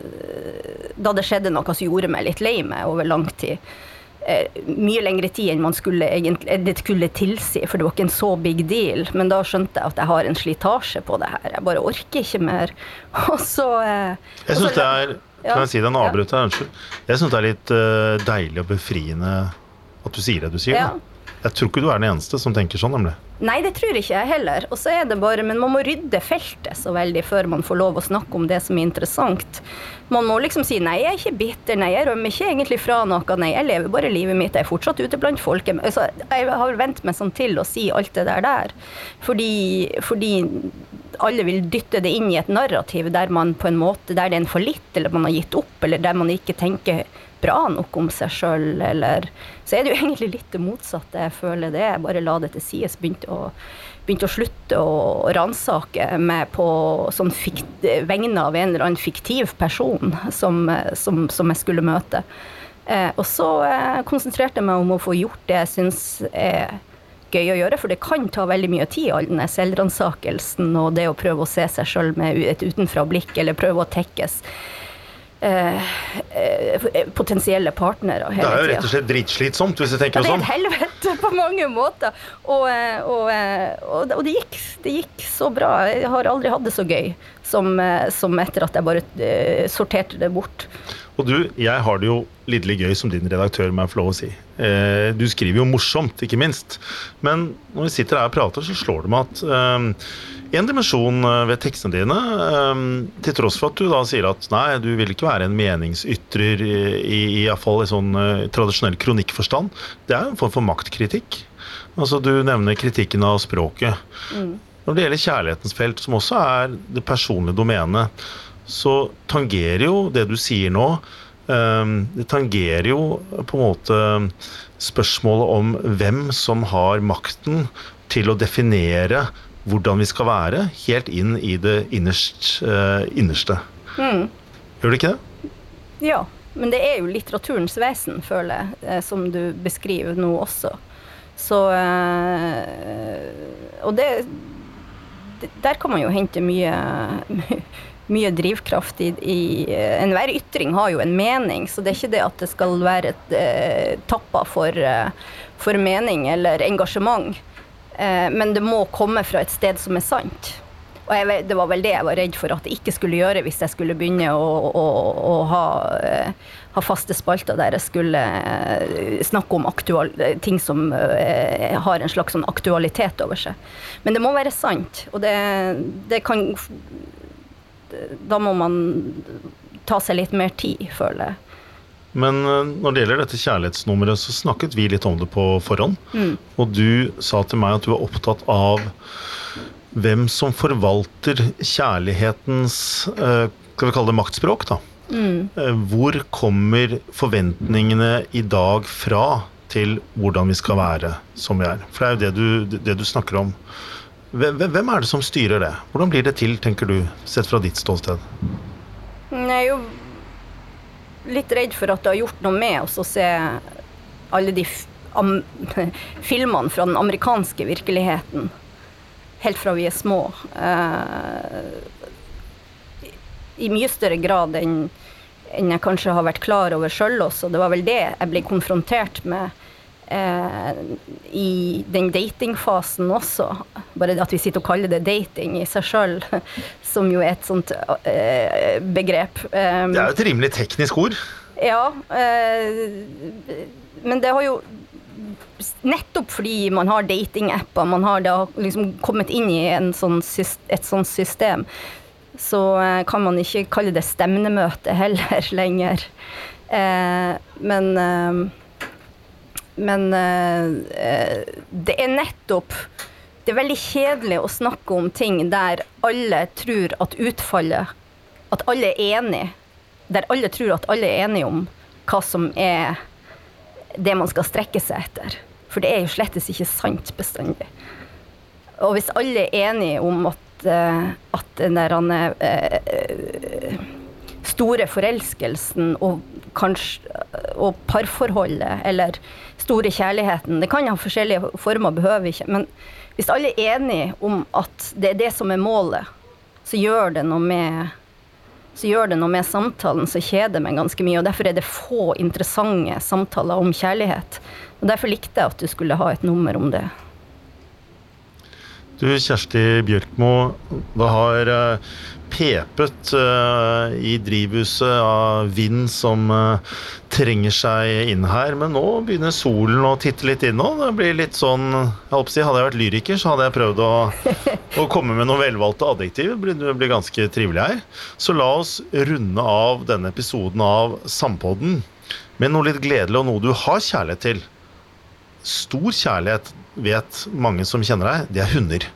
Da det skjedde noe som gjorde meg litt lei meg over lang tid. Eh, mye lengre tid enn man skulle egentlig, eh, det skulle tilsi, for det var ikke en så big deal. Men da skjønte jeg at jeg har en slitasje på det her. Jeg bare orker ikke mer. <laughs> Og så eh, Jeg syns det er Ja. Kan jeg si det? Ja. avbryter jeg, unnskyld. Jeg syns det er litt deilig og befriende at du sier det du sier. Ja. Da. Jeg tror ikke du er den eneste som tenker sånn, nemlig. Nei, det tror ikke jeg heller. Og så er det bare, Men man må rydde feltet så veldig før man får lov å snakke om det som er interessant. Man må liksom si nei, jeg er ikke bitter, nei, jeg rømmer ikke egentlig fra noe, nei, jeg lever bare livet mitt, jeg er fortsatt ute blant folket. Altså, jeg har vent meg sånn til å si alt det der der. Fordi, fordi alle vil dytte det inn i et narrativ der man på en måte, der det er en fallitt, eller man har gitt opp, eller der man ikke tenker bra nok om seg sjøl, eller Så er det jo <laughs> egentlig litt det motsatte jeg føler det. Jeg bare la det til sides, begynte å, begynte å slutte å ransake meg på sånn fikt, vegne av en eller annen fiktiv person som, som, som jeg skulle møte. Eh, og så eh, konsentrerte jeg meg om å få gjort det jeg syns er gøy å gjøre, for det kan ta veldig mye tid, all den selvransakelsen og det å prøve å se seg sjøl med et utenfra-blikk, eller prøve å tekkes eh, eh, potensielle partnere Det er jo rett og slett dritslitsomt, hvis jeg Ja, tenker det er sånn. et helvete på mange måter. Og, eh, og, og, det- og det, gikk, det gikk så bra. Jeg har aldri hatt det så gøy som, som etter at jeg bare uh, sorterte det bort. Og du, jeg har det jo lidderlig gøy som din redaktør, må jeg få lov å si. Eh, du skriver jo morsomt, ikke minst. Men når vi sitter her og prater, så slår det meg at eh, en dimensjon eh, ved tekstene dine, eh, til tross for at du da sier at nei, du vil ikke være en meningsytrer i, i, i i sånn eh, tradisjonell kronikkforstand, det er jo en form for maktkritikk. Altså, du nevner kritikken av språket. Når det gjelder kjærlighetens felt, som også er det personlige domenet, så tangerer jo det du sier nå eh, Det tangerer jo på en måte spørsmålet om hvem som har makten til å definere hvordan vi skal være, helt inn i det innerst, eh, innerste. Gjør det ikke det? Ja, men det er jo litteraturens vesen, føler jeg, eh, som du beskriver nå også. Så eh, Og det Der kan man jo hente mye <laughs> mye drivkraft i, i Enhver ytring har jo en mening, så det er ikke det at det skal være et tappa for, for mening eller engasjement. Eh, men det må komme fra et sted som er sant. Og jeg, det var vel det jeg var redd for at jeg ikke skulle gjøre hvis jeg skulle begynne å, å, å ha, eh, ha faste spalter der jeg skulle eh, snakke om aktual, ting som har en slags sånn aktualitet over seg. Men det må være sant, og det, det kan Da må man ta seg litt mer tid, føler jeg. Men eh, når det gjelder dette kjærlighetsnummeret, så snakket vi litt om det på forhånd. Og du sa til meg at du er opptatt av hvem som forvalter kjærlighetens eh, Skal vi kalle det maktspråk, da? Mm. Hvor kommer forventningene i dag fra til hvordan vi skal være som vi er? For det er jo det du, det du snakker om. Hvem, er det som styrer det? Hvordan blir det til, tenker du, sett fra ditt ståsted? nei er jo litt redd for at det har gjort noe med oss å se alle de <laughs> filmene fra den amerikanske virkeligheten. Helt fra vi er små. Eh, I mye større grad enn jeg kanskje har vært klar over sjøl også. Det var vel det jeg ble konfrontert med eh, i den datingfasen også. Bare det at vi sitter og kaller det dating i seg sjøl, <laughs> som jo er et sånt eh, begrep. Eh, Det er jo et rimelig teknisk ord. ja, eh, men det har jo Nettopp fordi man har datingapper, man har da liksom kommet inn i en sånn, et sånt system, så eh, kan man ikke kalle det stemnemøte heller <laughs> lenger. Eh, men eh, men eh, det er nettopp Det er veldig kjedelig å snakke om ting der alle tror at utfallet At alle er enige. Der alle tror at alle er enige om hva som er det man skal strekke seg etter. For det er jo slettes ikke sant bestandig. Og hvis alle er enige om at, eh, at den der eh, eh, store forelskelsen og kanskje og parforholdet eller store kjærligheten Det kan ha forskjellige former, behøver ikke. Men hvis alle er enige om at det er det som er målet, så gjør det noe med så gjør det noe med samtalen som kjeder meg ganske mye. og Derfor er det få interessante samtaler om kjærlighet. Og Derfor likte jeg at du skulle ha et nummer om det. Du, Kjersti Bjørkmo, det har eh, pepet eh, i drivhuset av vind som eh, trenger seg inn her, men nå begynner solen å titte litt inn nå. Det blir litt sånn jeg si, Hadde jeg vært lyriker, så hadde jeg prøvd å, <laughs> å komme med noen velvalgte adjektiv. Det blir, det blir ganske trivelig her. Så la oss runde av denne episoden av Sampodden med noe litt gledelig og noe du har kjærlighet til. Stor kjærlighet vet mange som kjenner deg, det er hunder.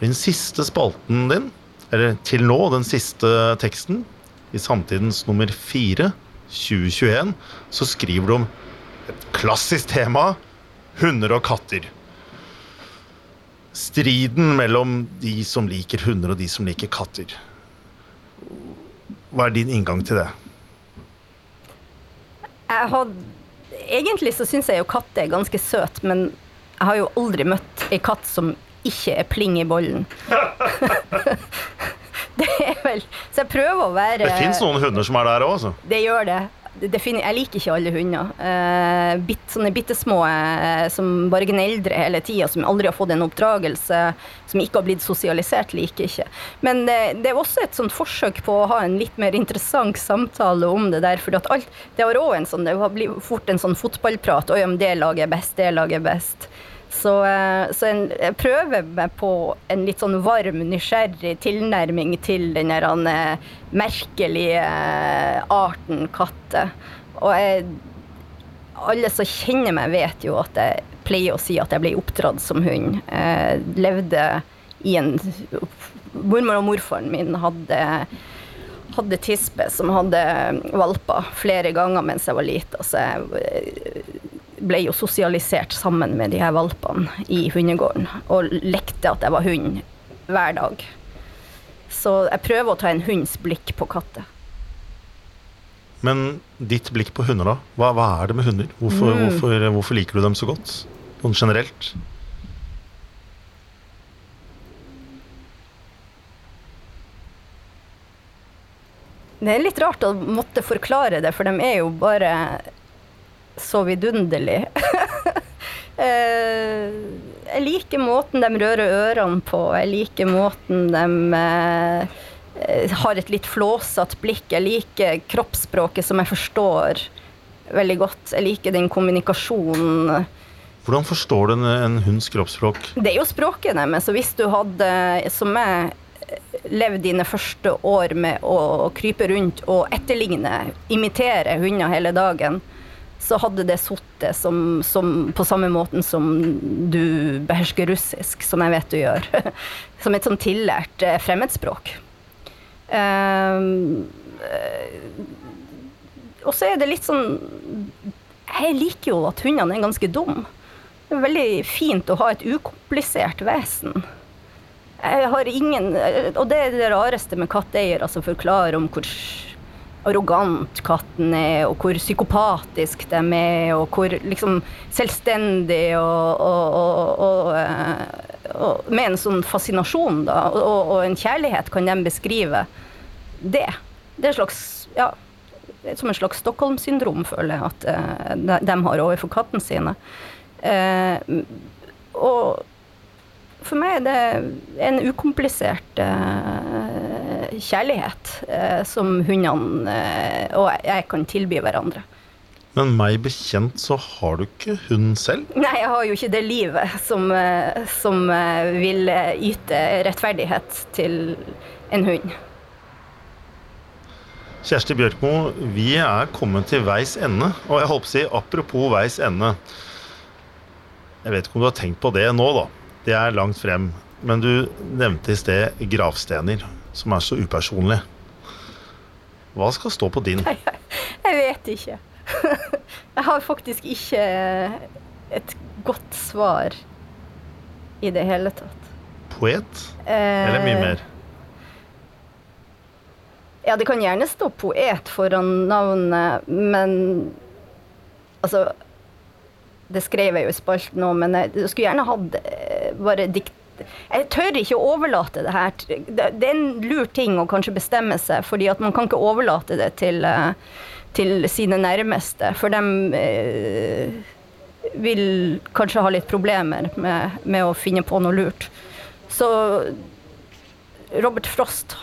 Den siste spalten din, eller til nå den siste teksten, i Samtidens nummer 4, 2021, så skriver du om et klassisk tema hunder og katter. Striden mellom de som liker hunder og de som liker katter. Hva er din inngang til det? Jeg hadde egentlig så syns jeg jo katt er ganske søt, men jeg har jo aldri møtt ei katt som ikke er pling i bollen. <laughs> <laughs> det er vel Så jeg prøver å være Det fins noen hunder som er der òg, altså. Det gjør det. Jeg liker ikke alle hunder. Uh, bit, sånne bitte små uh, som bare gneldrer hele tida, som aldri har fått en oppdragelse, som ikke har blitt sosialisert, liker ikke. Men uh, det er også et sånt forsøk på å ha en litt mer interessant samtale om det der. For alt, det har òg en sånn, det blir fort en sånn fotballprat. Oi, om det laget er best, det laget er best. Så, eh, så en, jeg prøver meg på en litt sånn varm, nysgjerrig tilnærming til den eh, merkelige eh, arten katte. Og jeg, alle som kjenner meg, vet jo at jeg pleier å si at jeg ble oppdratt som hund. Jeg levde i en Mormor og morfaren min hadde hadde tispe som hadde valper flere ganger mens jeg var lita, så jeg ble jo sosialisert sammen med de her valpene i hundegården. Og lekte at jeg var hund hver dag. Så jeg prøver å ta en hunds blikk på katter. Men ditt blikk på hunder, da? Hva, hva er det med hunder? Hvorfor, Mm. hvorfor, hvorfor liker du dem så godt? Sånn generelt? Det er litt rart å måtte forklare det, for de er jo bare så vidunderlige. <laughs> Eh, jeg liker måten de rører ørene på, jeg liker måten de eh, har et litt flåsete blikk. Jeg liker kroppsspråket som jeg forstår veldig godt. Jeg liker den kommunikasjonen. Hvordan forstår du en, en hunds kroppsspråk? Det er jo språket deres. Så hvis du hadde, som jeg, levd dine første år med å krype rundt og etterligne, imitere hunder hele dagen, så hadde det sittet som, som, på samme måten som du behersker russisk, som jeg vet du gjør. <laughs> som et sånn tillært eh, fremmedspråk. Eh, og så er det litt sånn Jeg liker jo at hundene er ganske dumme. Det er veldig fint å ha et ukomplisert vesen. Jeg har ingen Og det er det rareste med katteeiere som forklarer om hvor arrogant katten er, og hvor psykopatisk de er, og hvor liksom selvstendig og, og, og, og, eh, Med en sånn fascinasjon, da, og, en kjærlighet kan de beskrive det. Det er slags Ja, som en slags Stockholm-syndrom, føler jeg at eh, de, har overfor kattene sine. Eh, og for meg er det en ukomplisert eh, kjærlighet eh, som hundene eh, og jeg kan tilby hverandre. Men meg bekjent så har du ikke hund selv. Nei, jeg har jo ikke det livet som, eh, som eh, vil eh, yte rettferdighet til en hund. Kjersti Bjørkmo, vi er kommet til veis ende. Og jeg håper å si apropos veis ende. Jeg vet ikke om du har tenkt på det nå, da. Det er langt frem. Men du nevnte i sted gravstener, som er så upersonlig. Hva skal stå på din? <laughs> Jeg vet ikke. <laughs> Jeg har faktisk ikke et godt svar i det hele tatt. Poet? Eh, Eller mye mer? Ja, det kan gjerne stå poet foran navnet, men altså Det skrev jeg jo i spalten nå, men jeg, jeg skulle gjerne hatt eh, bare dikt Jeg tør ikke å overlate det her. Det, er en lur ting å kanskje bestemme seg, fordi at man kan ikke overlate det til, eh, til sine nærmeste, for de eh, vil kanskje ha litt problemer med, med å finne på noe lurt. Så Robert Frost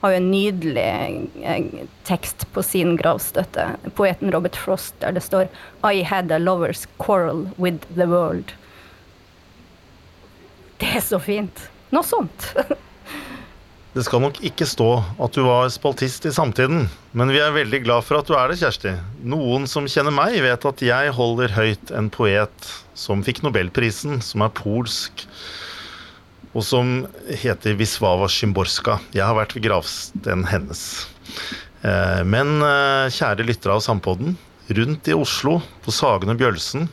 har jo en nydelig eh, tekst på sin gravstøtte. Poeten Robert Frost, der det står I had a lover's quarrel with the world. Det er så fint. Noe sånt. <laughs> Det skal nok ikke stå at du var spaltist i samtiden, men vi er veldig glad for at du er det, Kjersti. Noen som kjenner meg, vet at jeg holder høyt en poet som fikk nobelprisen, som er polsk, og som heter Wisława Szymborska. Jeg har vært ved gravstenen hennes. Eh, Men eh, kjære lyttere av Sampodden, rundt i Oslo, på Sagene Bjølsen,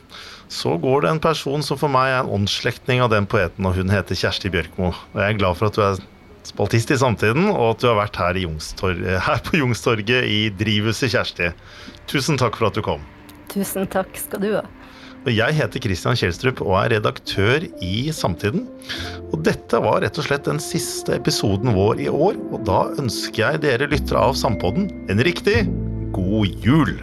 så går det en person som for meg er en åndsslektning av den poeten, og hun heter Kjersti Bjørkmo. Og jeg er glad for at du er spaltist i samtiden, og at du har vært her, i Youngstor her på Jungstorget i drivhuset Kjersti. Tusen takk for at du kom. Tusen takk skal du ha. Og Jeg heter Christian Kjelstrup og er redaktør i Samtiden. Og dette var rett og slett den siste episoden vår i år, og da ønsker jeg dere lyttere av Sampodden en riktig god jul!